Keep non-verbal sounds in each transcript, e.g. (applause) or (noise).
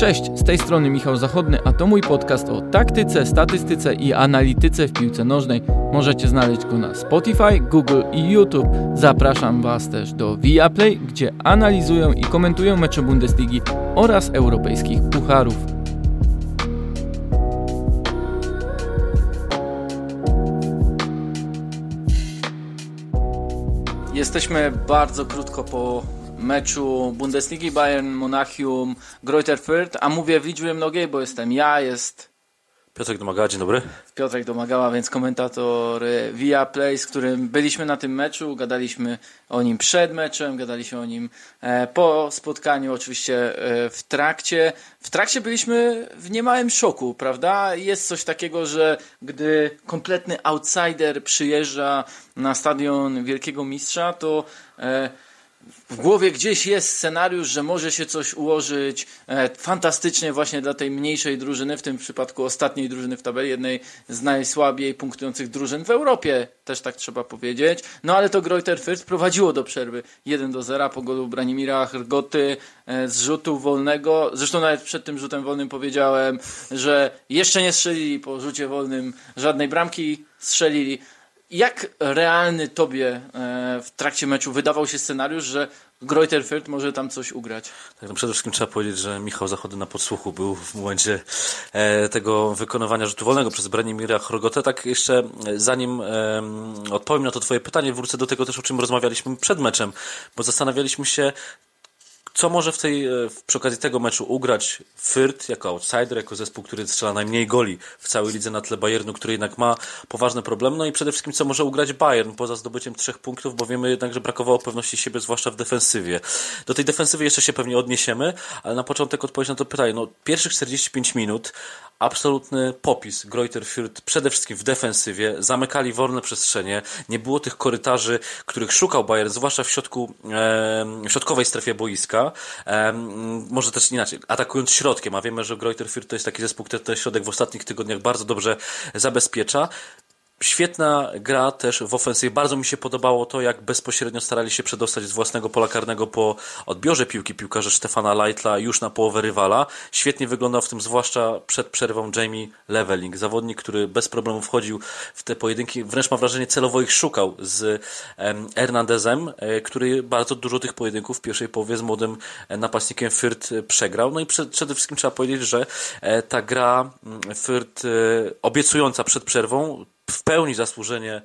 Cześć, z tej strony Michał Zachodny, a to mój podcast o taktyce, statystyce i analityce w piłce nożnej. Możecie znaleźć go na Spotify, Google i YouTube. Zapraszam Was też do Viaplay, gdzie analizują i komentują mecze Bundesligi oraz europejskich pucharów. Jesteśmy bardzo krótko po meczu Bundesligi Bayern Monachium Greuther Fürth, a mówię w liczbie mnogiej, bo jestem ja, jest Piotrek Domagała, dzień dobry. Piotrek Domagała, więc komentator Via Play, z którym byliśmy na tym meczu, gadaliśmy o nim przed meczem, gadaliśmy o nim e, po spotkaniu, oczywiście e, w trakcie. W trakcie byliśmy w niemałym szoku, prawda? Jest coś takiego, że gdy kompletny outsider przyjeżdża na stadion Wielkiego Mistrza, to e, w głowie gdzieś jest scenariusz, że może się coś ułożyć e, fantastycznie właśnie dla tej mniejszej drużyny, w tym przypadku ostatniej drużyny w tabeli, jednej z najsłabiej punktujących drużyn w Europie, też tak trzeba powiedzieć. No ale to Greuther Fürth prowadziło do przerwy 1 do 0 po golu Branimira Hrgoty e, z rzutu wolnego. Zresztą nawet przed tym rzutem wolnym powiedziałem, że jeszcze nie strzelili po rzucie wolnym żadnej bramki, strzelili. Jak realny tobie e, w trakcie meczu wydawał się scenariusz, że Greuther Fürth może tam coś ugrać? Tak, no przede wszystkim trzeba powiedzieć, że Michał Zachody na podsłuchu był w momencie e, tego wykonywania rzutu wolnego przez Branimira Chrogotę. Tak jeszcze e, zanim odpowiem na to twoje pytanie, wrócę do tego też, o czym rozmawialiśmy przed meczem, bo zastanawialiśmy się, co może w tej, e, przy okazji tego meczu ugrać Fürth jako outsider, jako zespół, który strzela najmniej goli w całej lidze na tle Bayernu, który jednak ma poważne problemy, no i przede wszystkim co może ugrać Bayern poza zdobyciem trzech punktów, bo wiemy jednak, że brakowało pewności siebie, zwłaszcza w defensywie. Do tej defensywy jeszcze się pewnie odniesiemy, ale na początek odpowiedź na to pytanie. No, pierwszych 45 minut absolutny popis Greuther Fürth przede wszystkim w defensywie, zamykali wolne przestrzenie, nie było tych korytarzy, których szukał Bayern, zwłaszcza w środku, w środkowej strefie boiska, e, może też inaczej, atakując środkiem, a wiemy, że Greuther Fürth to jest taki zespół, który ten środek w ostatnich tygodniach bardzo dobrze zabezpiecza, Świetna gra też w ofensywie. Bardzo mi się podobało to, jak bezpośrednio starali się przedostać z własnego pola karnego po odbiorze piłki piłkarze Stefana Leitla już na połowę rywala. Świetnie wyglądał w tym zwłaszcza przed przerwą Jamie Leveling. Zawodnik, który bez problemu wchodził w te pojedynki. Wręcz mam wrażenie celowo ich szukał z Hernandezem, e, który bardzo dużo tych pojedynków w pierwszej połowie z młodym e, napastnikiem Fürth e, przegrał. No i przede wszystkim trzeba powiedzieć, że ta gra mm, Fürth obiecująca przed przerwą w pełni zasłużenie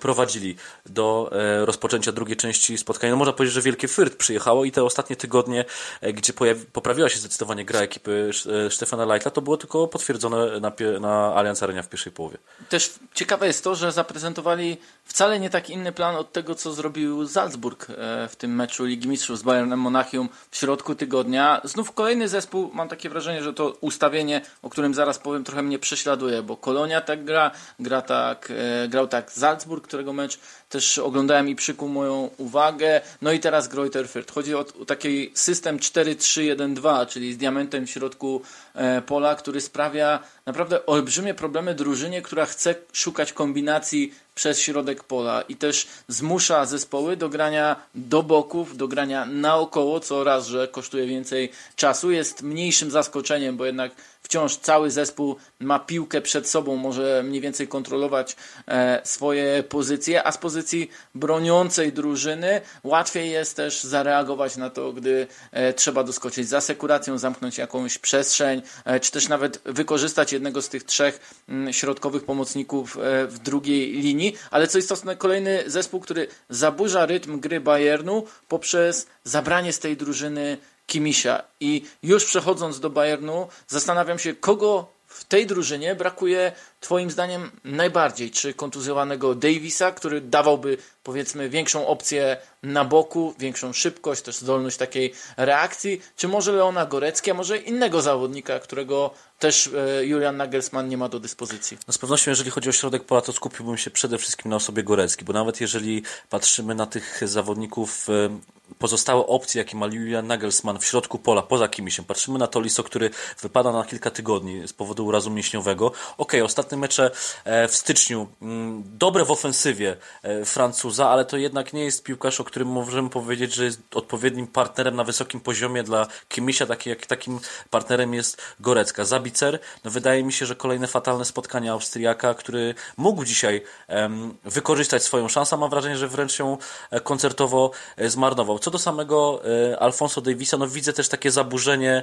prowadzili do e, rozpoczęcia drugiej części spotkania. No można powiedzieć, że Wielkie Fürth przyjechało i te ostatnie tygodnie, e, gdzie poprawiła się zdecydowanie gra ekipy Stefana Leitla, to było tylko potwierdzone na, na Allianz Arena w pierwszej połowie. Też ciekawe jest to, że zaprezentowali wcale nie tak inny plan od tego, co zrobił Salzburg w tym meczu Ligi Mistrzów z Bayernem Monachium w środku tygodnia. Znów kolejny zespół, mam takie wrażenie, że to ustawienie, o którym zaraz powiem, trochę mnie prześladuje, bo Kolonia tak gra, gra tak, grał tak Salzburg, Salzburg, którego mecz też oglądałem i przykuł moją uwagę. No i teraz Greuther Fürth. Chodzi o, taki system 4-3-1-2, czyli z diamentem w środku e, pola, który sprawia naprawdę olbrzymie problemy drużynie, która chce szukać kombinacji przez środek pola i też zmusza zespoły do grania do boków, do grania naokoło, co raz, że kosztuje więcej czasu, jest mniejszym zaskoczeniem, bo jednak wciąż cały zespół ma piłkę przed sobą, może mniej więcej kontrolować e, swoje pozycje, a z pozycji broniącej drużyny łatwiej jest też zareagować na to, gdy e, trzeba doskoczyć za sekuracją, zamknąć jakąś przestrzeń, e, czy też nawet wykorzystać jednego z tych trzech mm, środkowych pomocników e, w drugiej linii, ale co istotne, kolejny zespół, który zaburza rytm gry Bayernu poprzez zabranie z tej drużyny Kimisia. I już przechodząc do Bayernu, zastanawiam się, kogo w tej drużynie brakuje Twoim zdaniem najbardziej? Czy kontuzjowanego Davisa, który dawałby powiedzmy większą opcję na boku, większą szybkość, też zdolność takiej reakcji, czy może Leona Gorecki, a może innego zawodnika, którego też e, Julian Nagelsmann nie ma do dyspozycji? No z pewnością, jeżeli chodzi o środek pola, to skupiłbym się przede wszystkim na osobie Gorecki, bo nawet jeżeli patrzymy na tych zawodników pozostałe opcje, jakie ma Julian Nagelsmann w środku pola, poza Kimisiem. Patrzymy na Toliso, który wypada na kilka tygodni z powodu urazu mięśniowego. Okej, okay, ostatnie mecze e, w styczniu, mm, dobre w ofensywie e, Francuza, ale to jednak nie jest piłkarz, o którym możemy powiedzieć, że jest odpowiednim partnerem na wysokim poziomie dla Kimisia, taki jak takim partnerem jest Gorecka. Zabicer, no wydaje mi się, że kolejne fatalne spotkanie Austriaka, który mógł dzisiaj wykorzystać swoją szansę, mam wrażenie, że wręcz ją e, koncertowo zmarnował. Co do samego e, Alfonso Davisa, no widzę też takie zaburzenie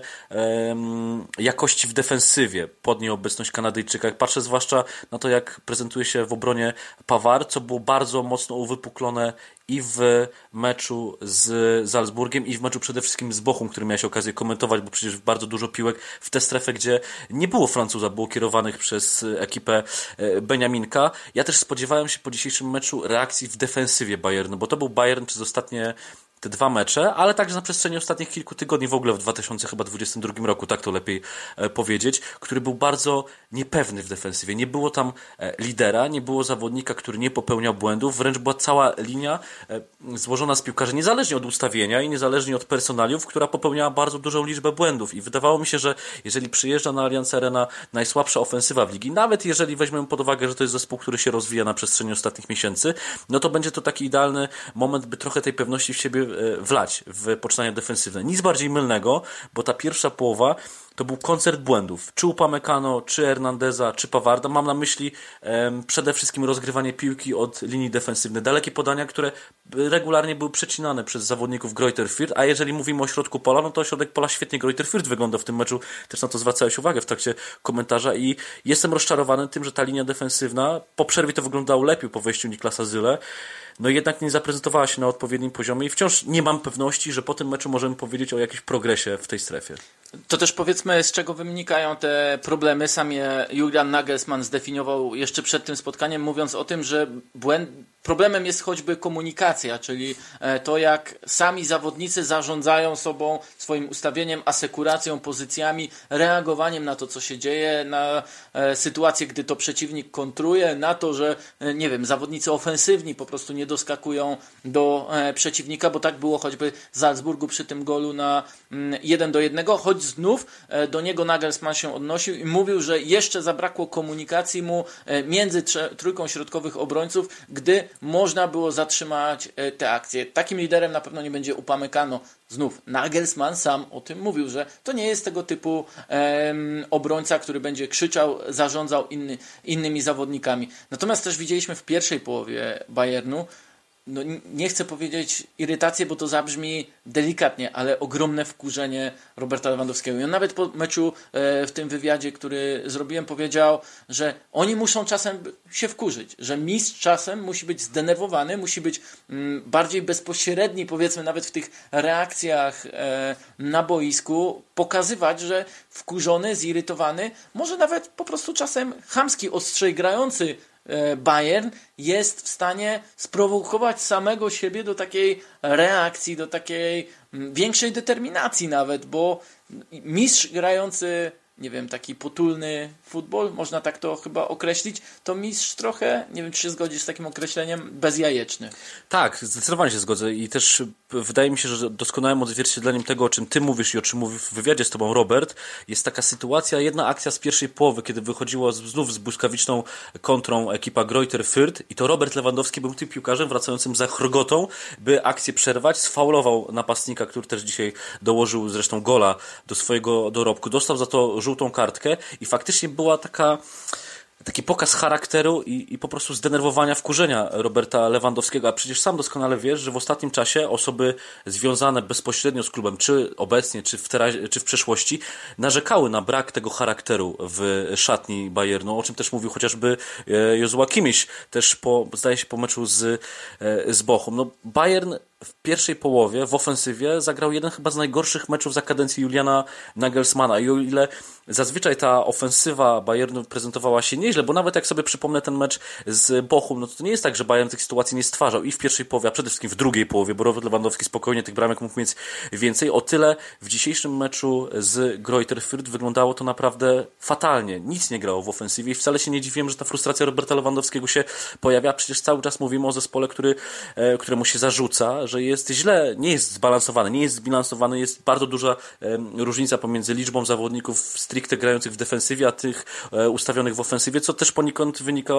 jakości w defensywie pod nieobecność Kanadyjczyka. Jak patrzę zwłaszcza na to, jak prezentuje się w obronie Pawar, co było bardzo mocno uwypuklone i w meczu z Salzburgiem i w meczu przede wszystkim z Bochum, który miałeś okazję komentować, bo przecież bardzo dużo piłek w tę strefę, gdzie nie było Francuza, było kierowanych przez ekipę e, Beniaminka. Ja też spodziewałem się po dzisiejszym meczu reakcji w defensywie Bayernu, bo to był Bayern przez ostatnie te dwa mecze, ale także na przestrzeni ostatnich kilku tygodni w ogóle w 2022 roku, tak to lepiej e, powiedzieć, który był bardzo niepewny w defensywie. Nie było tam e, lidera, nie było zawodnika, który nie popełniał błędów, wręcz była cała linia e, złożona z piłkarzy, niezależnie od ustawienia i niezależnie od personaliów, która popełniała bardzo dużą liczbę błędów. I wydawało mi się, że jeżeli przyjeżdża na Allianz Arena najsłabsza ofensywa w ligi, nawet jeżeli weźmiemy pod uwagę, że to jest zespół, który się rozwija na przestrzeni ostatnich miesięcy, no to będzie to taki idealny moment, by trochę tej pewności w siebie wlać w poczynania defensywne. Nic bardziej mylnego, bo ta pierwsza połowa to był koncert błędów. Czy Upamecano, czy Hernandeza, czy Pawarda. Mam na myśli um, przede wszystkim rozgrywanie piłki od linii defensywnej. Dalekie podania, które regularnie były przecinane przez zawodników Greuther Fürth, a jeżeli mówimy o środku pola, no to środek pola świetnie Greuther Fürth wygląda w tym meczu. Też na to zwracałeś uwagę w trakcie komentarza i jestem rozczarowany tym, że ta linia defensywna po przerwie to wyglądało lepiej po wejściu Niklasa Zyle no jednak nie zaprezentowała się na odpowiednim poziomie i wciąż nie mam pewności, że po tym meczu możemy powiedzieć o jakimś progresie w tej strefie. To też powiedzmy, z czego wynikają te problemy. Sam je Julian Nagelsmann zdefiniował jeszcze przed tym spotkaniem, mówiąc o tym, że błęd, problemem jest choćby komunikacja, czyli e, to, jak sami zawodnicy zarządzają sobą, swoim ustawieniem, asekuracją, pozycjami, reagowaniem na to, co się dzieje, na e, sytuację, gdy to przeciwnik kontruje, na to, że, e, nie wiem, zawodnicy ofensywni po prostu nie doskakują do przeciwnika, bo tak było choćby w Salzburgu przy tym golu na 1 mm, do 1, choć znów do niego Nagelsmann się odnosił i mówił, że jeszcze zabrakło komunikacji mu e, między trójką środkowych obrońców, gdy można było zatrzymać e, te akcje. Takim liderem na pewno nie będzie Upamecano. Znów Nagelsmann sam o tym mówił, że to nie jest tego typu em, obrońca, który będzie krzyczał, zarządzał inny, innymi zawodnikami. Natomiast też widzieliśmy w pierwszej połowie Bayernu, no nie chcę powiedzieć irytację, bo to zabrzmi delikatnie, ale ogromne wkurzenie Roberta Lewandowskiego. I on nawet po meczu e, w tym wywiadzie, który zrobiłem, powiedział, że oni muszą czasem się wkurzyć, że mistrz czasem musi być zdenerwowany, musi być mm, bardziej bezpośredni, powiedzmy nawet w tych reakcjach e, na boisku, pokazywać, że wkurzony, zirytowany, może nawet po prostu czasem chamski, ostrzej grający Bayern jest w stanie sprowokować samego siebie do takiej reakcji, do takiej mm, większej determinacji nawet, bo mistrz grający nie wiem, taki potulny futbol, można tak to chyba określić, to mistrz trochę, nie wiem czy się zgodzisz z takim określeniem, bezjajeczny. Tak, zdecydowanie się zgodzę i też wydaje mi się, że doskonałym odzwierciedleniem tego, o czym ty mówisz i o czym mówi w wywiadzie z tobą Robert, jest taka sytuacja, jedna akcja z pierwszej połowy, kiedy wychodziła znów z błyskawiczną kontrą ekipa Greuter Fürth i to Robert Lewandowski był tym piłkarzem wracającym za chrgotą, by akcję przerwać, sfaulował napastnika, który też dzisiaj dołożył zresztą gola do swojego dorobku, dostał za to żółtą kartkę i faktycznie była taka taki pokaz charakteru i, i po prostu zdenerwowania, wkurzenia Roberta Lewandowskiego. A przecież sam doskonale wiesz, że w ostatnim czasie osoby związane bezpośrednio z klubem, czy obecnie, czy w, terazie, czy w przeszłości, narzekały na brak tego charakteru w szatni Bayernu, o czym też mówił chociażby e, Jozua Kimiś, też po, zdaje się po meczu z, e, z Bochum. No, Bayern w pierwszej połowie w ofensywie zagrał jeden chyba z najgorszych meczów za kadencji Juliana Nagelsmana. I o ile zazwyczaj ta ofensywa Bayernu prezentowała się nieźle, bo nawet jak sobie przypomnę ten mecz z Bochum, no to, nie jest tak, że Bayern tych sytuacji nie stwarzał i w pierwszej połowie, a przede wszystkim w drugiej połowie, bo Robert Lewandowski spokojnie tych bramek mógł mieć więcej. O tyle w dzisiejszym meczu z Greuther Fürth wyglądało to naprawdę fatalnie. Nic nie grało w ofensywie i wcale się nie dziwiłem, że ta frustracja Roberta Lewandowskiego się pojawia. Przecież cały czas mówimy o zespole, który, e, któremu się zarzuca, że jest źle, nie jest zbalansowany, nie jest zbilansowany, jest bardzo duża różnica pomiędzy liczbą zawodników stricte grających w defensywie, a tych e, ustawionych w ofensywie, co też poniekąd wynika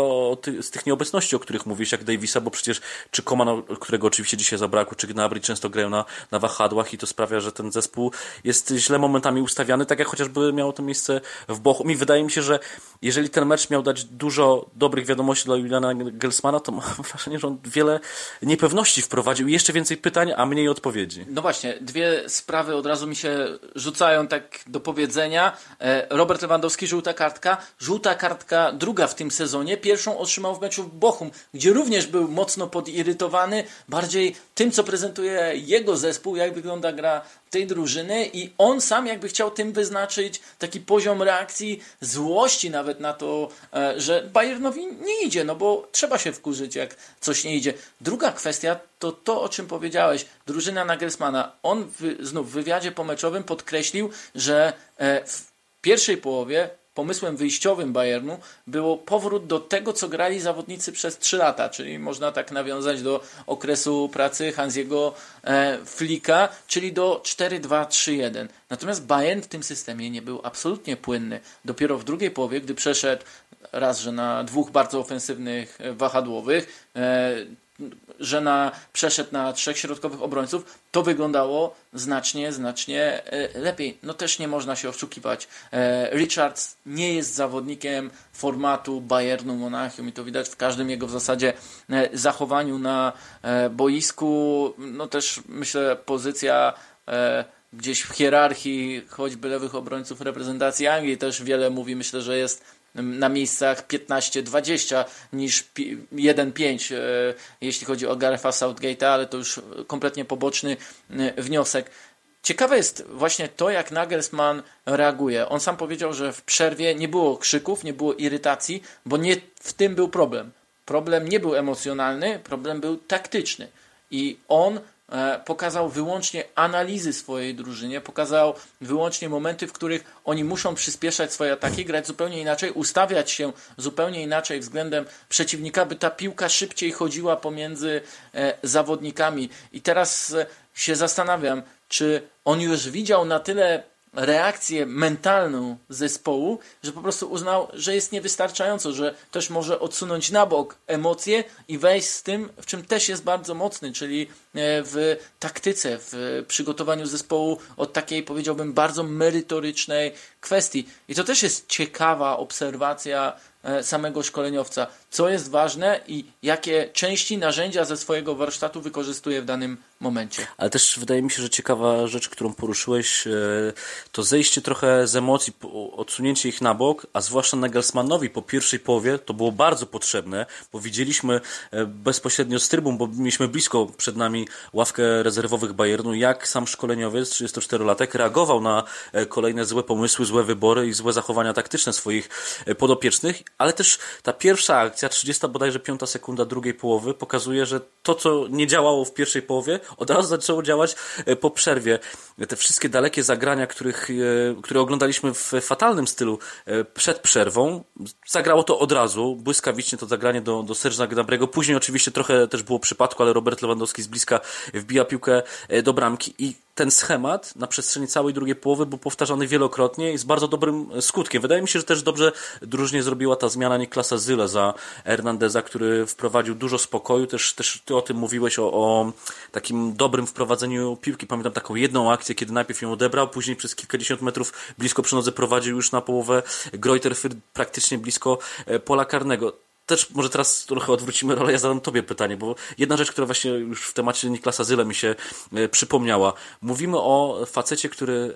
z tych nieobecności, o których mówisz, jak Davisa, bo przecież czy Koman, którego oczywiście dzisiaj zabrakło, czy Gnabry często grają na, na wahadłach i to sprawia, że ten zespół jest źle momentami ustawiany, tak jak chociażby miało to miejsce w Bochum. I wydaje mi się, że jeżeli ten mecz miał dać dużo dobrych wiadomości dla Juliana Gelsmana, to mam (laughs) wrażenie, że on wiele niepewności wprowadził i jeszcze więcej pytań, a mniej odpowiedzi. No właśnie, dwie sprawy od razu mi się rzucają tak do powiedzenia. E, Robert Lewandowski, żółta kartka. Żółta kartka druga w tym sezonie. Pierwszą otrzymał w meczu w Bochum, gdzie również był mocno podirytowany, bardziej tym, co prezentuje jego zespół, jak wygląda gra tej drużyny i on sam jakby chciał tym wyznaczyć taki poziom reakcji, złości nawet na to, e, że Bayernowi nie idzie, no bo trzeba się wkurzyć, jak coś nie idzie. Druga kwestia to to, o czym powiedziałeś, drużyna Nagelsmana. On w, znów w wywiadzie pomeczowym podkreślił, że e, w pierwszej połowie pomysłem wyjściowym Bayernu było powrót do tego, co grali zawodnicy przez 3 lata, czyli można tak nawiązać do okresu pracy Hansiego e, Flika, czyli do 4-2-3-1. Natomiast Bayern w tym systemie nie był absolutnie płynny. Dopiero w drugiej połowie, gdy przeszedł raz, że na dwóch bardzo ofensywnych wahadłowych, e, że na, przeszedł na trzech środkowych obrońców, to wyglądało znacznie, znacznie e, lepiej. No też nie można się oszukiwać. E, Richards nie jest zawodnikiem formatu Bayernu Monachium i to widać w każdym jego w zasadzie e, zachowaniu na boisku. No też myślę pozycja gdzieś w hierarchii choćby lewych obrońców reprezentacji Anglii też wiele mówi. Myślę, że jest na miejscach 15-20 niż 1-5, e, jeśli chodzi o Garefa Southgate'a, ale to już kompletnie poboczny e, wniosek. Ciekawe jest właśnie to, jak Nagelsmann reaguje. On sam powiedział, że w przerwie nie było krzyków, nie było irytacji, bo nie w tym był problem. Problem nie był emocjonalny, problem był taktyczny. I on pokazał wyłącznie analizy swojej drużynie, pokazał wyłącznie momenty, w których oni muszą przyspieszać swoje ataki, grać zupełnie inaczej, ustawiać się zupełnie inaczej względem przeciwnika, by ta piłka szybciej chodziła pomiędzy e, zawodnikami. I teraz e, się zastanawiam, czy on już widział na tyle reakcję mentalną zespołu, że po prostu uznał, że jest niewystarczająco, że też może odsunąć na bok emocje i wejść z tym, w czym też jest bardzo mocny, czyli e, w taktyce, w przygotowaniu zespołu od takiej, powiedziałbym, bardzo merytorycznej kwestii. I to też jest ciekawa obserwacja samego szkoleniowca, co jest ważne i jakie części, narzędzia ze swojego warsztatu wykorzystuje w danym momencie. Ale też wydaje mi się, że ciekawa rzecz, którą poruszyłeś, e, to zejście trochę z emocji, odsunięcie ich na bok, a zwłaszcza Nagelsmannowi po pierwszej połowie to było bardzo potrzebne, bo widzieliśmy e, bezpośrednio z trybun, bo mieliśmy blisko przed nami ławkę rezerwowych Bayernu, jak sam szkoleniowiec, 34-latek, reagował na kolejne złe pomysły, złe wybory i złe zachowania taktyczne swoich podopiecznych ale też ta pierwsza akcja, 30 bodajże piąta sekunda drugiej połowy, pokazuje, że to, co nie działało w pierwszej połowie, od razu zaczęło działać e, po przerwie. Te wszystkie dalekie zagrania, których, e, które oglądaliśmy w fatalnym stylu e, przed przerwą, zagrało to od razu, błyskawicznie to zagranie do, do Serge'a Gnabrego. Później oczywiście trochę też było przypadku, ale Robert Lewandowski z bliska wbija piłkę do bramki i ten schemat na przestrzeni całej drugiej połowy był powtarzany wielokrotnie i z bardzo dobrym skutkiem. Wydaje mi się, że też dobrze drużnie zrobiła ta zmiana Niklasa Zyle za Hernandeza, który wprowadził dużo spokoju. Też, też ty o tym mówiłeś, o, o takim dobrym wprowadzeniu piłki. Pamiętam taką jedną akcję, kiedy najpierw ją odebrał, później przez kilkadziesiąt metrów blisko przy nodze prowadził już na połowę Greuter praktycznie blisko e, pola karnego też może teraz trochę odwrócimy rolę, ja zadam tobie pytanie, bo jedna rzecz, która właśnie już w temacie Niklasa Zyle mi się e, przypomniała. Mówimy o facecie, który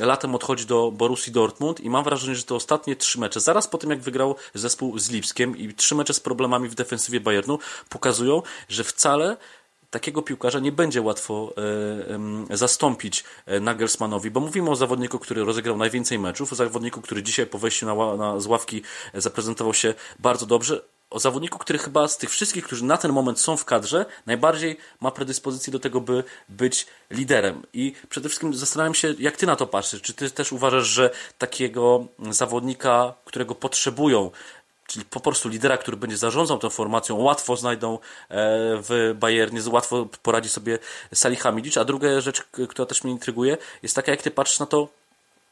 e, latem odchodzi do Borussii Dortmund i mam wrażenie, że to ostatnie trzy mecze, zaraz po tym jak wygrał zespół z Lipskiem i trzy mecze z problemami w defensywie Bayernu pokazują, że wcale takiego piłkarza nie będzie łatwo e, zastąpić e, Nagelsmanowi, bo mówimy o zawodniku, który rozegrał najwięcej meczów, o zawodniku, który dzisiaj po wejściu na, na, z ławki zaprezentował się bardzo dobrze, o zawodniku, który chyba z tych wszystkich, którzy na ten moment są w kadrze, najbardziej ma predyspozycję do tego, by być liderem. I przede wszystkim zastanawiam się, jak ty na to patrzysz. Czy ty też uważasz, że takiego zawodnika, którego potrzebują czyli po prostu lidera, który będzie zarządzał tą formacją, łatwo znajdą e, w Bayernie, łatwo poradzi sobie Salihamidzic, a druga rzecz, która też mnie intryguje, jest taka, jak ty patrzysz na to,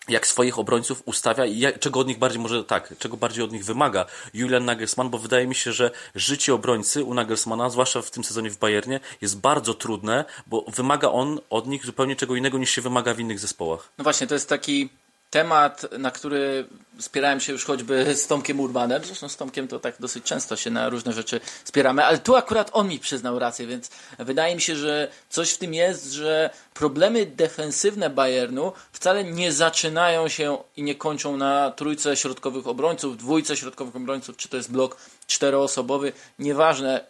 jak swoich obrońców ustawia i jak, czego od nich bardziej może tak, czego bardziej od nich wymaga Julian Nagelsmann, bo wydaje mi się, że życie obrońcy u Nagelsmana, zwłaszcza w tym sezonie w Bayernie, jest bardzo trudne, bo wymaga on od nich zupełnie czego innego niż się wymaga w innych zespołach. No właśnie, to jest taki temat, na który spierałem się już choćby z Tomkiem Urbanem. Zresztą z Tomkiem to tak dosyć często się na różne rzeczy spieramy, ale tu akurat on mi przyznał rację, więc wydaje mi się, że coś w tym jest, że problemy defensywne Bayernu wcale nie zaczynają się i nie kończą na trójce środkowych obrońców, dwójce środkowych obrońców, czy to jest blok czteroosobowy, nieważne.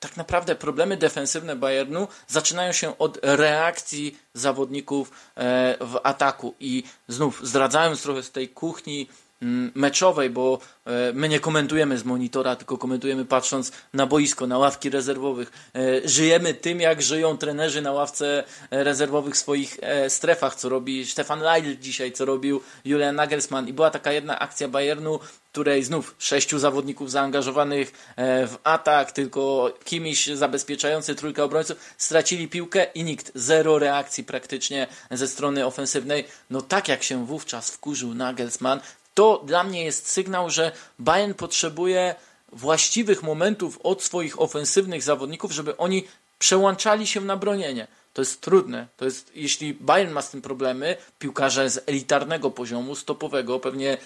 Tak naprawdę problemy defensywne Bayernu zaczynają się od reakcji zawodników e, w ataku i znów zdradzając trochę z tej kuchni mm, meczowej, bo e, my nie komentujemy z monitora, tylko komentujemy patrząc na boisko, na ławki rezerwowych. E, żyjemy tym, jak żyją trenerzy na ławce rezerwowych w swoich strefach, co robi Stefan Leidl dzisiaj, co robił Julian Nagelsmann i była taka jedna akcja Bayernu, której znów sześciu zawodników zaangażowanych e, w atak, tylko kimś zabezpieczający trójkę obrońców, stracili piłkę i nikt, zero reakcji praktycznie ze strony ofensywnej. No tak jak się wówczas wkurzył Nagelsmann, to dla mnie jest sygnał, że Bayern potrzebuje właściwych momentów od swoich ofensywnych zawodników, żeby oni przełączali się na bronienie. To jest trudne. To jest, jeśli Bayern ma z tym problemy, piłkarze z elitarnego poziomu, stopowego, pewnie e,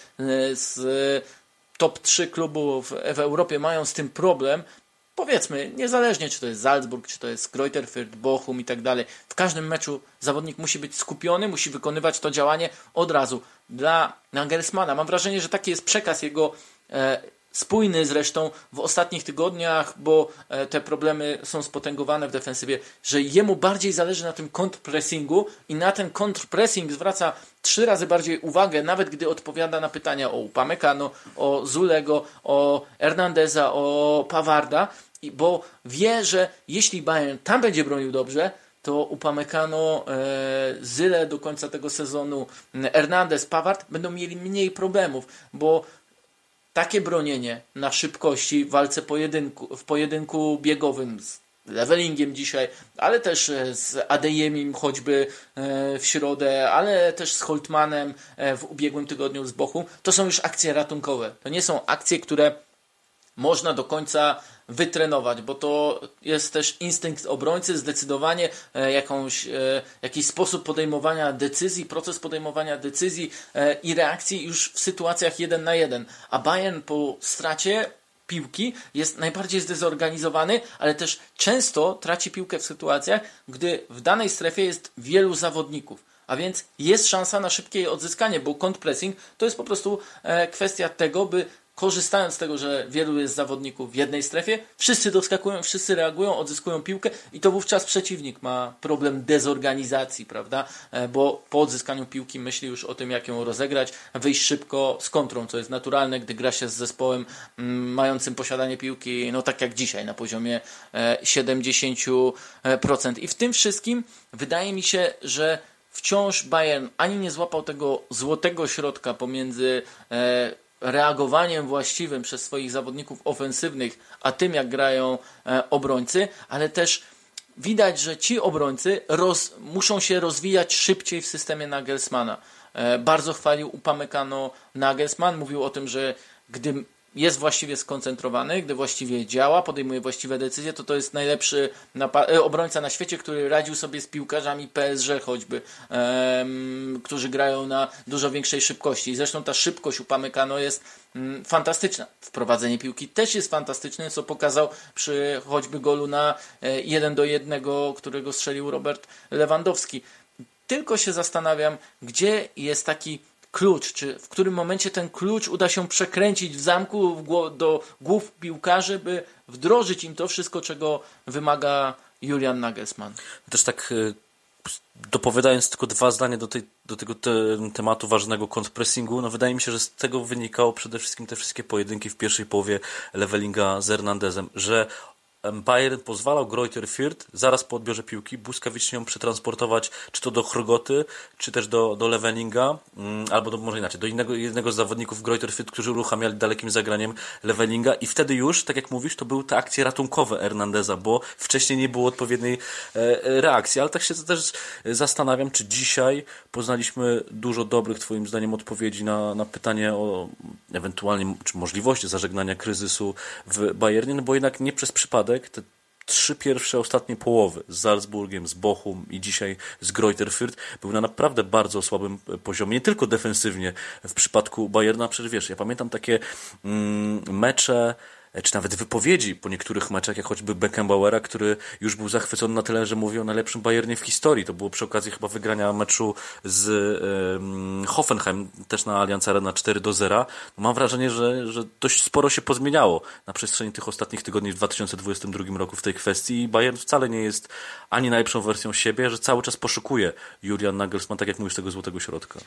z top 3 klubów w Europie mają z tym problem, powiedzmy, niezależnie czy to jest Salzburg, czy to jest Greuther Fürth, Bochum i tak dalej, w każdym meczu zawodnik musi być skupiony, musi wykonywać to działanie od razu. Dla Nagelsmana mam wrażenie, że taki jest przekaz jego e, spójny zresztą w ostatnich tygodniach, bo e, te problemy są spotęgowane w defensywie, że jemu bardziej zależy na tym kontrpressingu i na ten kontrpressing zwraca trzy razy bardziej uwagę, nawet gdy odpowiada na pytania o Upamecano, o Zulego, o Hernandeza, o Pawarda, bo wie, że jeśli Bayern tam będzie bronił dobrze, to Upamecano, e, Zyle do końca tego sezonu, Hernandez, Paward będą mieli mniej problemów, bo takie bronienie na szybkości w walce pojedynku, w pojedynku biegowym z levelingiem dzisiaj, ale też e, z Adeyemim choćby e, w środę, ale też z Holtmanem e, w ubiegłym tygodniu z Bochum, to są już akcje ratunkowe. To nie są akcje, które można do końca wytrenować, bo to jest też instynkt obrońcy, zdecydowanie e, jakąś, e, jakiś sposób podejmowania decyzji, proces podejmowania decyzji e, i reakcji już w sytuacjach jeden na jeden. A Bayern po stracie piłki jest najbardziej zdezorganizowany, ale też często traci piłkę w sytuacjach, gdy w danej strefie jest wielu zawodników. A więc jest szansa na szybkie odzyskanie, bo kontrpressing to jest po prostu kwestia tego, by korzystając z tego, że wielu jest zawodników w jednej strefie, wszyscy doskakują, wszyscy reagują, odzyskują piłkę i to wówczas przeciwnik ma problem dezorganizacji, prawda? E, bo po odzyskaniu piłki myśli już o tym, jak ją rozegrać, wyjść szybko z kontrą, co jest naturalne, gdy gra się z zespołem mm, mającym posiadanie piłki, no tak jak dzisiaj, na poziomie 70%. E, I w tym wszystkim wydaje mi się, że wciąż Bayern ani nie złapał tego złotego środka pomiędzy e, reagowaniem właściwym przez swoich zawodników ofensywnych, a tym jak grają e, obrońcy, ale też widać, że ci obrońcy roz, muszą się rozwijać szybciej w systemie Nagelsmana. E, bardzo chwalił Upamecano Nagelsmann, mówił o tym, że gdy jest właściwie skoncentrowany, gdy właściwie działa, podejmuje właściwe decyzje, to to jest najlepszy e, obrońca na świecie, który radził sobie z piłkarzami PSG choćby, um, którzy grają na dużo większej szybkości. I zresztą ta szybkość u Pamykano jest um, fantastyczna. Wprowadzenie piłki też jest fantastyczne, co pokazał przy choćby golu na e, 1 do 1, którego strzelił Robert Lewandowski. Tylko się zastanawiam, gdzie jest taki klucz, czy w którym momencie ten klucz uda się przekręcić w zamku do głów piłkarzy, by wdrożyć im to wszystko, czego wymaga Julian Nagelsmann. Też tak e, dopowiadając tylko dwa zdania do, tej, do tego te, tematu ważnego kontrpressingu, no wydaje mi się, że z tego wynikało przede wszystkim te wszystkie pojedynki w pierwszej połowie levelinga z Hernandezem, że Bayern pozwalał Greuther Fürth zaraz po odbiorze piłki błyskawicznie ją przetransportować czy to do Chrogoty, czy też do, do Levelinga, mm, albo do, może inaczej, do innego, jednego z zawodników Greuther Fürth, którzy uruchamiali dalekim zagraniem Levelinga i wtedy już, tak jak mówisz, to były te akcje ratunkowe Hernandeza, bo wcześniej nie było odpowiedniej e, e reakcji, ale tak się też zastanawiam, czy dzisiaj poznaliśmy dużo dobrych, twoim zdaniem, odpowiedzi na, na pytanie o ewentualnie, czy możliwości zażegnania kryzysu w Bayernie, no bo jednak nie przez przypadek te trzy pierwsze, ostatnie połowy z Salzburgiem, z Bochum i dzisiaj z Greuther Fürth były na naprawdę bardzo słabym poziomie, nie tylko defensywnie w przypadku Bayerna, przecież wiesz, ja pamiętam takie mm, mecze E, czy nawet wypowiedzi po niektórych meczach, jak choćby Beckenbauera, który już był zachwycony na tyle, że mówił o najlepszym Bayernie w historii. To było przy okazji chyba wygrania meczu z Hoffenheim, też na Allianz Arena 4 do 0. No, mam wrażenie, że, że dość sporo się pozmieniało na przestrzeni tych ostatnich tygodni w 2022 roku w tej kwestii i Bayern wcale nie jest ani najlepszą wersją siebie, że cały czas poszukuje Julian Nagelsmann, tak jak mówisz, tego złotego środka.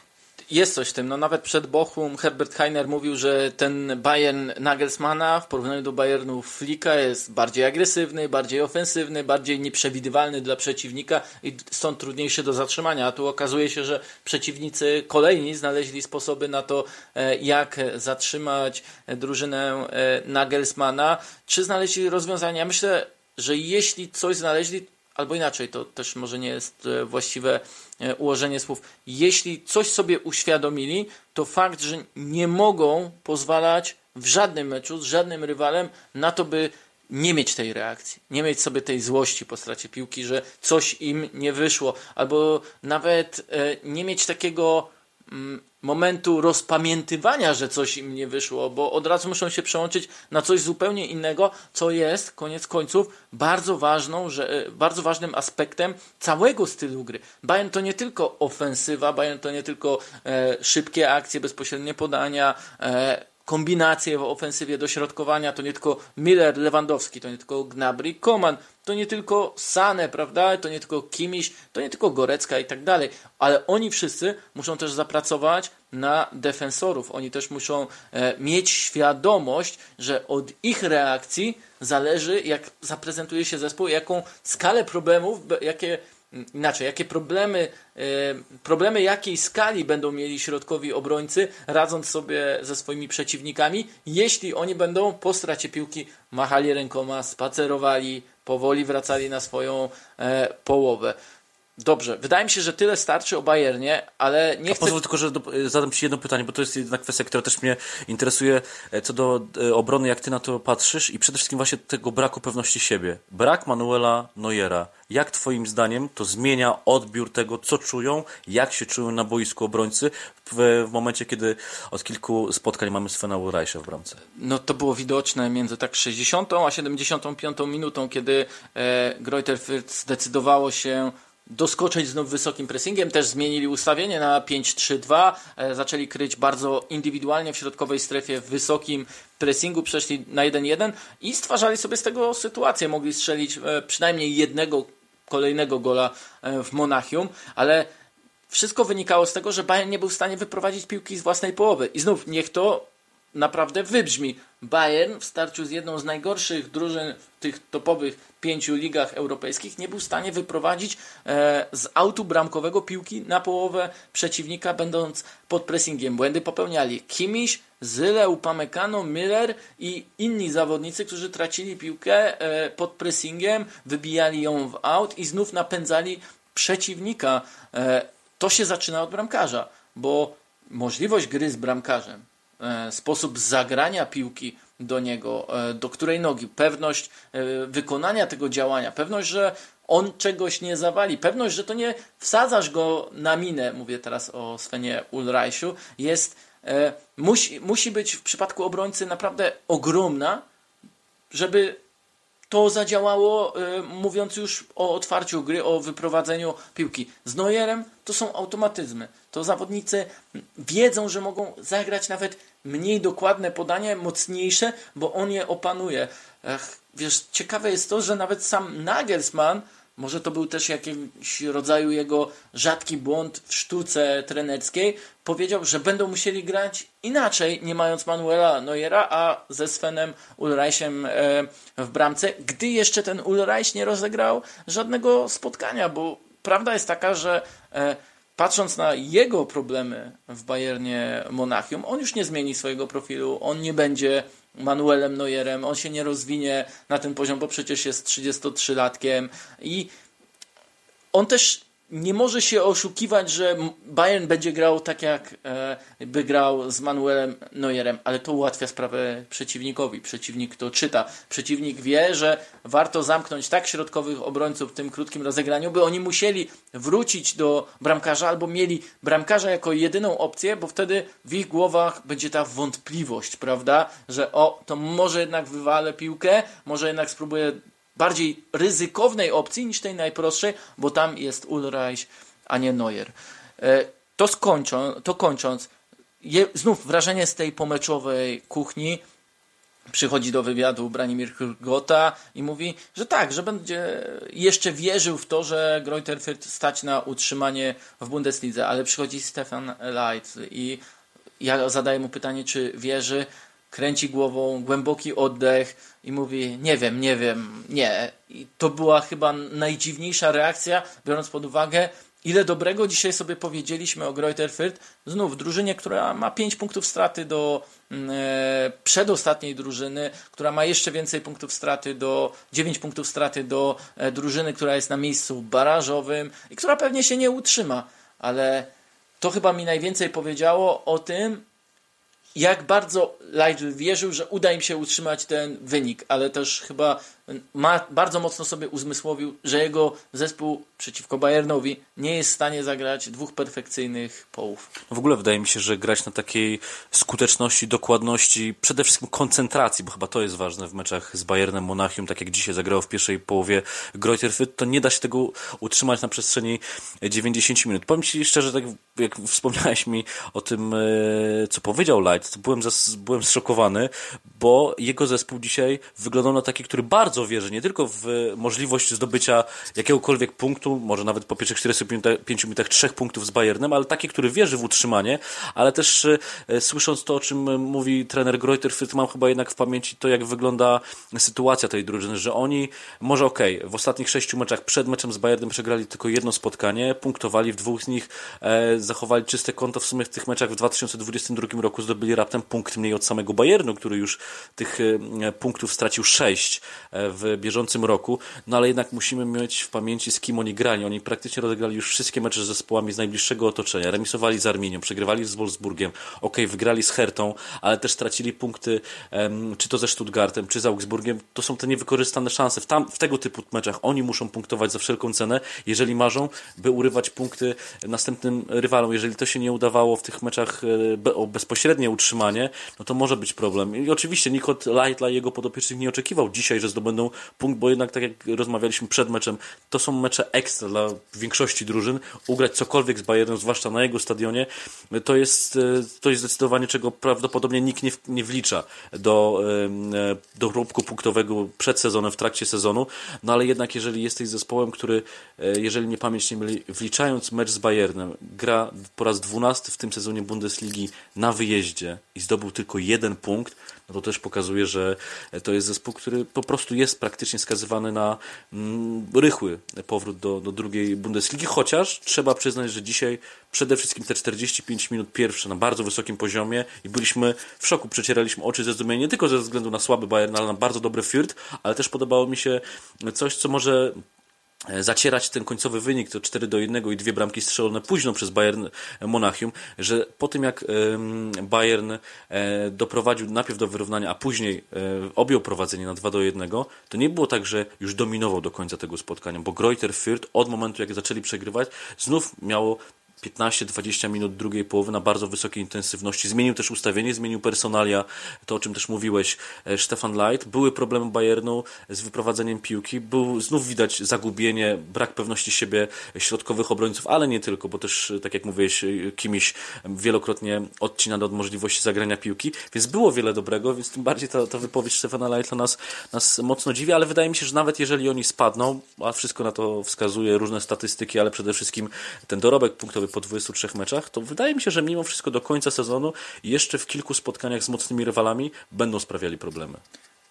Jest coś w tym. No nawet przed Bochum Herbert Heiner mówił, że ten Bayern Nagelsmana w porównaniu do Bayernu Flika jest bardziej agresywny, bardziej ofensywny, bardziej nieprzewidywalny dla przeciwnika i stąd trudniejszy do zatrzymania. A tu okazuje się, że przeciwnicy kolejni znaleźli sposoby na to, e, jak zatrzymać drużynę e, Nagelsmana. Czy znaleźli rozwiązania? Myślę, że jeśli coś znaleźli, albo inaczej, to też może nie jest e, właściwe e, ułożenie słów. Jeśli coś sobie uświadomili, to fakt, że nie mogą pozwalać w żadnym meczu z żadnym rywalem na to, by nie mieć tej reakcji, nie mieć sobie tej złości po stracie piłki, że coś im nie wyszło, albo nawet e, nie mieć takiego mm, momentu rozpamiętywania, że coś im nie wyszło, bo od razu muszą się przełączyć na coś zupełnie innego, co jest koniec końców bardzo ważną, że, e, bardzo ważnym aspektem całego stylu gry. Bayern to nie tylko ofensywa, Bayern to nie tylko e, szybkie akcje, bezpośrednie podania, e, kombinacje w ofensywie dośrodkowania, to nie tylko Miller, Lewandowski, to nie tylko Gnabry, Koman, to nie tylko Sane, prawda, to nie tylko Kimiś, to nie tylko Gorecka i tak dalej, ale oni wszyscy muszą też zapracować na defensorów. Oni też muszą e, mieć świadomość, że od ich reakcji zależy, jak zaprezentuje się zespół, jaką skalę problemów, jakie inaczej, jakie problemy, e, problemy jakiej skali będą mieli środkowi obrońcy, radząc sobie ze swoimi przeciwnikami, jeśli oni będą po stracie piłki machali rękoma, spacerowali, powoli wracali na swoją e, połowę. Dobrze, wydaje mi się, że tyle starczy o Bayernie, ale nie A chcę... pozwól tylko, że zadam Ci jedno pytanie, bo to jest jedna kwestia, która też mnie interesuje e, co do e, obrony, jak Ty na to patrzysz i przede wszystkim właśnie tego braku pewności siebie. Brak Manuela Neuera. Jak Twoim zdaniem to zmienia odbiór tego, co czują, jak się czują na boisku obrońcy w, w momencie, kiedy od kilku spotkań mamy Svena Ulreicha w bramce? No to było widoczne między tak 60 a 75 minutą, kiedy e, Greuther zdecydowało się doskoczyć znów wysokim pressingiem. Też zmienili ustawienie na 5-3-2. E, zaczęli kryć bardzo indywidualnie w środkowej strefie w wysokim pressingu, przeszli na 1-1 i stwarzali sobie z tego sytuację. Mogli strzelić e, przynajmniej jednego kolejnego gola e, w Monachium, ale wszystko wynikało z tego, że Bayern nie był w stanie wyprowadzić piłki z własnej połowy. I znów niech to naprawdę wybrzmi. Bayern w starciu z jedną z najgorszych drużyn w tych topowych pięciu ligach europejskich nie był w stanie wyprowadzić e, z autu bramkowego piłki na połowę przeciwnika, będąc pod pressingiem. Błędy popełniali Kimiś, Zyle, Upamecano, Miller i inni zawodnicy, którzy tracili piłkę e, pod pressingiem, wybijali ją w aut i znów napędzali przeciwnika. E, to się zaczyna od bramkarza, bo możliwość gry z bramkarzem sposób zagrania piłki do niego, e, do której nogi, pewność e, wykonania tego działania, pewność, że on czegoś nie zawali, pewność, że to nie wsadzasz go na minę, mówię teraz o Svenie Ulreichu, jest, musi, musi być w przypadku obrońcy naprawdę ogromna, żeby to zadziałało, mówiąc już o otwarciu gry, o wyprowadzeniu piłki. Z Neuerem to są automatyzmy. To zawodnicy wiedzą, że mogą zagrać nawet mniej dokładne podanie, mocniejsze, bo on je opanuje. Ech, wiesz, ciekawe jest to, że nawet sam Nagelsmann może to był też jakiś rodzaju jego rzadki błąd w sztuce trenerskiej, powiedział, że będą musieli grać inaczej, nie mając Manuela Neuera, a ze Svenem Ulreichem e, w bramce, gdy jeszcze ten Ulreich nie rozegrał żadnego spotkania, bo prawda jest taka, że e, patrząc na jego problemy w Bayernie Monachium, on już nie zmieni swojego profilu, on nie będzie Manuelem Neuerem, on się nie rozwinie na ten poziom, bo przecież jest 33-latkiem i on też nie może się oszukiwać, że Bayern będzie grał tak jak e, by grał z Manuelem Neuerem, ale to ułatwia sprawę przeciwnikowi. Przeciwnik to czyta. Przeciwnik wie, że warto zamknąć tak środkowych obrońców w tym krótkim rozegraniu, by oni musieli wrócić do bramkarza albo mieli bramkarza jako jedyną opcję, bo wtedy w ich głowach będzie ta wątpliwość, prawda, że o, to może jednak wywalę piłkę, może jednak spróbuję bardziej ryzykownej opcji niż tej najprostszej, bo tam jest Ulreich, a nie Neuer. E, to, skończą, to kończąc, je, znów wrażenie z tej pomeczowej kuchni, przychodzi do wywiadu Branimir Hrgota i mówi, że tak, że będzie jeszcze wierzył w to, że Greuther Fürth stać na utrzymanie w Bundeslidze, ale przychodzi Stefan Leitz i ja zadaję mu pytanie, czy wierzy, kręci głową, głęboki oddech i mówi: Nie wiem, nie wiem, nie. I to była chyba najdziwniejsza reakcja, biorąc pod uwagę, ile dobrego dzisiaj sobie powiedzieliśmy o Greuther Fürth. Znów drużynie, która ma 5 punktów straty do mm, e, przedostatniej drużyny, która ma jeszcze więcej punktów straty do 9 punktów straty do e, drużyny, która jest na miejscu barażowym i która pewnie się nie utrzyma, ale to chyba mi najwięcej powiedziało o tym, jak bardzo Leidl wierzył, że uda im się utrzymać ten wynik, ale też chyba ma, bardzo mocno sobie uzmysłowił, że jego zespół przeciwko Bayernowi nie jest w stanie zagrać dwóch perfekcyjnych połów. W ogóle wydaje mi się, że grać na takiej skuteczności, dokładności, przede wszystkim koncentracji, bo chyba to jest ważne w meczach z Bayernem Monachium, tak jak dzisiaj zagrało w pierwszej połowie Greuther to nie da się tego utrzymać na przestrzeni 90 minut. Powiem Ci szczerze, tak jak wspomniałeś mi o tym, e, co powiedział Light, to byłem, byłem zszokowany, bo jego zespół dzisiaj wyglądał na taki, który bardzo wierzy nie tylko w możliwość zdobycia jakiegokolwiek punktu, może nawet po pierwszych 45 minutach trzech punktów z Bayernem, ale taki, który wierzy w utrzymanie, ale też e, słysząc to, o czym mówi trener Greuter, mam chyba jednak w pamięci to, jak wygląda sytuacja tej drużyny, że oni, może okej, okay, w ostatnich sześciu meczach przed meczem z Bayernem przegrali tylko jedno spotkanie, punktowali w dwóch z nich, e, zachowali czyste konto, w sumie w tych meczach w 2022 roku zdobyli raptem punkt mniej od samego Bayernu, który już tych e, punktów stracił sześć e, w bieżącym roku, no ale jednak musimy mieć w pamięci z kim oni grali. Oni praktycznie rozegrali już wszystkie mecze z zespołami z najbliższego otoczenia. Remisowali z Arminią, przegrywali z Wolfsburgiem, ok, wygrali z Hertą, ale też stracili punkty czy to ze Stuttgartem, czy z Augsburgiem. To są te niewykorzystane szanse. W, tam, w tego typu meczach oni muszą punktować za wszelką cenę, jeżeli marzą, by urywać punkty następnym rywalom. Jeżeli to się nie udawało w tych meczach e, o bezpośrednie no to może być problem. I oczywiście Nikot Lightla i jego podopiecznych nie oczekiwał dzisiaj, że zdobędą punkt, bo jednak tak jak rozmawialiśmy przed meczem, to są mecze ekstra dla większości drużyn. Ugrać cokolwiek z Bayernem, zwłaszcza na jego stadionie, to jest, e, to jest zdecydowanie czego prawdopodobnie nikt nie, nie wlicza do, e, do róbku punktowego przed sezonem, w trakcie sezonu. No ale jednak jeżeli jesteś zespołem, który, e, jeżeli nie pamięć nie myli, wliczając mecz z Bayernem, gra po raz dwunasty w tym sezonie Bundesligi na wyjeździe i zdobył tylko jeden punkt, no to też pokazuje, że to jest zespół, który po prostu jest praktycznie skazywany na mm, rychły powrót do, do drugiej Bundesligi, chociaż trzeba przyznać, że dzisiaj przede wszystkim te 45 minut pierwsze na bardzo wysokim poziomie i byliśmy w szoku, przecieraliśmy oczy ze zdumienia, nie tylko ze względu na słaby Bayern, ale na bardzo dobry Fürth, ale też podobało mi się coś, co może zacierać ten końcowy wynik, to 4 do 1 i dwie bramki strzelone późno przez Bayern Monachium, że po tym jak Bayern e, doprowadził najpierw do wyrównania, a później e, objął prowadzenie na 2 do 1, to nie było tak, że już dominował do końca tego spotkania, bo Greuther Fürth od momentu jak zaczęli przegrywać, znów miało 15-20 minut drugiej połowy na bardzo wysokiej intensywności. Zmienił też ustawienie, zmienił personalia, to o czym też mówiłeś, e, Stefan Light. Były problemy Bayernu z wyprowadzeniem piłki, był znów widać zagubienie, brak pewności siebie środkowych obrońców, ale nie tylko, bo też, e, tak jak mówiłeś, e, Kimiś wielokrotnie odcina od możliwości zagrania piłki, więc było wiele dobrego, więc tym bardziej ta, ta wypowiedź Stefana Lighta nas, nas mocno dziwi, ale wydaje mi się, że nawet jeżeli oni spadną, a wszystko na to wskazuje, różne statystyki, ale przede wszystkim ten dorobek punktowy po 23 meczach, to wydaje mi się, że mimo wszystko do końca sezonu jeszcze w kilku spotkaniach z mocnymi rywalami będą sprawiali problemy.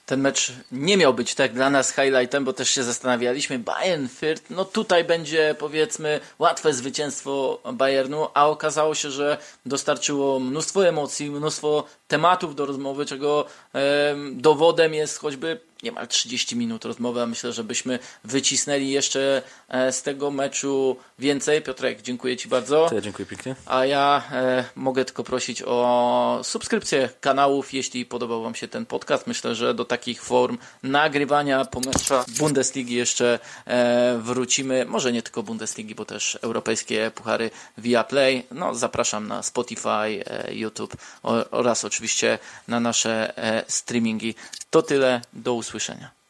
Ten mecz nie miał być tak dla nas highlightem, bo też się zastanawialiśmy. Bayern Fürth, no tutaj będzie powiedzmy łatwe zwycięstwo Bayernu, a okazało się, że dostarczyło mnóstwo emocji, mnóstwo tematów do rozmowy, czego em, dowodem jest choćby niemal 30 minut rozmowy, a myślę, że byśmy wycisnęli jeszcze e, z tego meczu więcej. Piotrek, dziękuję Ci bardzo. To ja dziękuję pięknie. A ja e, mogę tylko prosić o subskrypcję kanałów, jeśli podobał Wam się ten podcast. Myślę, że do takich form nagrywania po meczach Bundesligi jeszcze e, wrócimy. Może nie tylko Bundesligi, bo też europejskie puchary via Play. No, zapraszam na Spotify, YouTube oraz oczywiście na nasze streamingi. To tyle. Do usłyszenia.